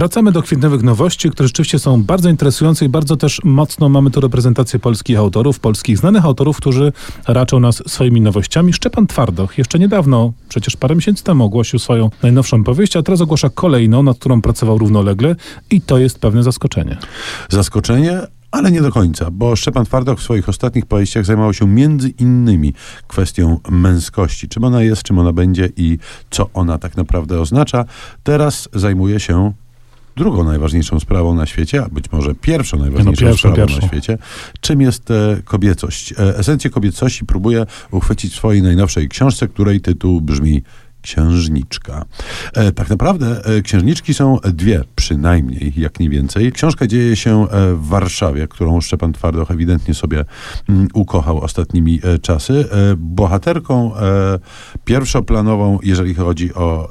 Wracamy do kwietniowych nowości, które rzeczywiście są bardzo interesujące i bardzo też mocno mamy tu reprezentację polskich autorów, polskich znanych autorów, którzy raczą nas swoimi nowościami. Szczepan Twardoch jeszcze niedawno, przecież parę miesięcy temu ogłosił swoją najnowszą powieść, a teraz ogłasza kolejną, nad którą pracował równolegle i to jest pewne zaskoczenie. Zaskoczenie, ale nie do końca, bo Szczepan Twardoch w swoich ostatnich powieściach zajmował się między innymi kwestią męskości. Czym ona jest, czym ona będzie i co ona tak naprawdę oznacza. Teraz zajmuje się drugą najważniejszą sprawą na świecie, a być może pierwszą najważniejszą no, pierwszą, sprawą pierwszą. na świecie, czym jest e, kobiecość. E, esencję kobiecości próbuje uchwycić w swojej najnowszej książce, której tytuł brzmi Księżniczka. E, tak naprawdę e, księżniczki są dwie, przynajmniej, jak nie więcej. Książka dzieje się e, w Warszawie, którą Szczepan Twardoch ewidentnie sobie mm, ukochał ostatnimi e, czasy. E, bohaterką e, pierwszoplanową, jeżeli chodzi o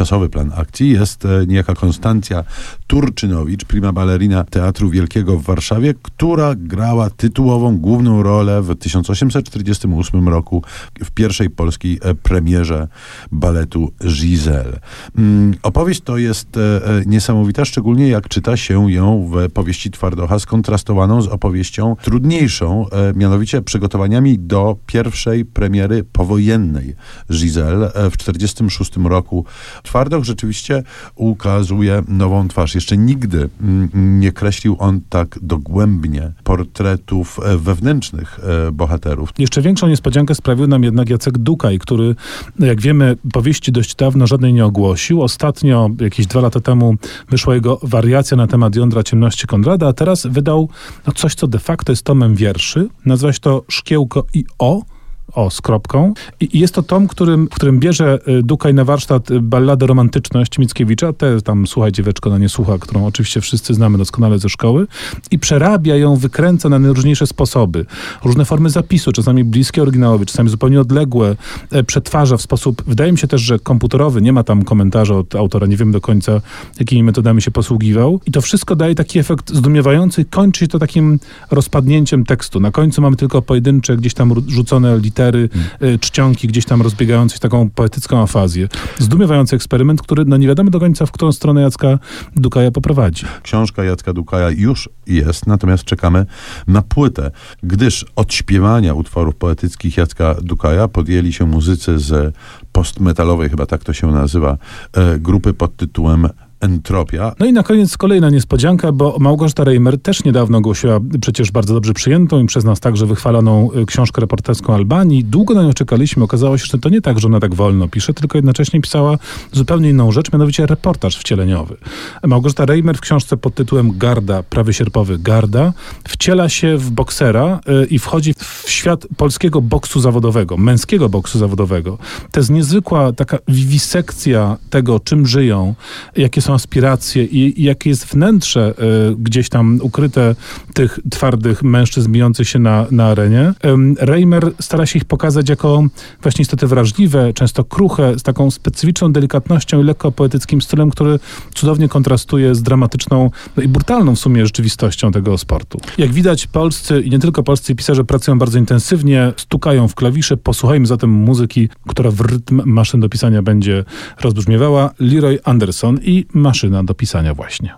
czasowy plan akcji jest e, niejaka Konstancja Turczynowicz, prima ballerina Teatru Wielkiego w Warszawie, która grała tytułową główną rolę w 1848 roku w pierwszej polskiej e, premierze baletu Giselle. Mm, Opowieść to jest e, niesamowita, szczególnie jak czyta się ją w powieści Twardocha skontrastowaną z opowieścią trudniejszą, mianowicie przygotowaniami do pierwszej premiery powojennej Giselle w 1946 roku. Twardoch rzeczywiście ukazuje nową twarz. Jeszcze nigdy mm, nie kreślił on tak dogłębnie portretów e, wewnętrznych e, bohaterów. Jeszcze większą niespodziankę sprawił nam jednak Jacek Dukaj, który, jak wiemy, powieści dość dawno żadnej nie ogłosił. Ostatnio, jakieś dwa lata temu, wyszła jego wariacja na temat jądra ciemności Konrada, a teraz wydał no, coś, co de facto jest tomem wierszy. Nazywa się to Szkiełko i O. O, z kropką. I jest to tom, którym, w którym bierze y, Dukaj na warsztat y, balladę Romantyczność Mickiewicza, te tam Słuchaj dzieweczko, na nie słucha, którą oczywiście wszyscy znamy doskonale ze szkoły, i przerabia ją, wykręca na najróżniejsze sposoby. Różne formy zapisu, czasami bliskie oryginałowi, czasami zupełnie odległe, e, przetwarza w sposób, wydaje mi się też, że komputerowy, nie ma tam komentarza od autora, nie wiem do końca, jakimi metodami się posługiwał. I to wszystko daje taki efekt zdumiewający, kończy się to takim rozpadnięciem tekstu. Na końcu mamy tylko pojedyncze, gdzieś tam rzucone litery, e, czcionki, gdzieś tam rozbiegające się taką poetycką afazję. Zdumiewający eksperyment, który no nie wiadomo do końca, w którą stronę Jacka Dukaja poprowadzi. Książka Jacka Dukaja już jest, natomiast czekamy na płytę, gdyż od śpiewania utworów poetyckich Jacka Dukaja podjęli się muzycy z postmetalowej, chyba tak to się nazywa, e, grupy pod tytułem Entropia. No i na koniec kolejna niespodzianka, bo Małgorzata Reimer też niedawno ogłosiła przecież bardzo dobrze przyjętą i przez nas także wychwalaną y, książkę reporterską Albanii. Długo na nią czekaliśmy. Okazało się, że to nie tak, że ona tak wolno pisze, tylko jednocześnie pisała zupełnie inną rzecz, mianowicie reportaż wcieleniowy. Małgorzata Reimer w książce pod tytułem Garda, prawy sierpowy Garda, wciela się w boksera y, i wchodzi w świat polskiego boksu zawodowego, męskiego boksu zawodowego. To jest niezwykła taka wiwisekcja tego, czym żyją, jakie są aspiracje i, i jakie jest wnętrze y, gdzieś tam ukryte tych twardych mężczyzn bijących się na, na arenie. Ym, Reimer stara się ich pokazać jako właśnie istoty wrażliwe, często kruche, z taką specyficzną delikatnością i lekko poetyckim stylem, który cudownie kontrastuje z dramatyczną no i brutalną w sumie rzeczywistością tego sportu. Jak widać, polscy i nie tylko polscy pisarze pracują bardzo intensywnie, stukają w klawisze. Posłuchajmy zatem muzyki, która w rytm maszyn do pisania będzie rozbrzmiewała. Leroy Anderson i maszyna do pisania właśnie.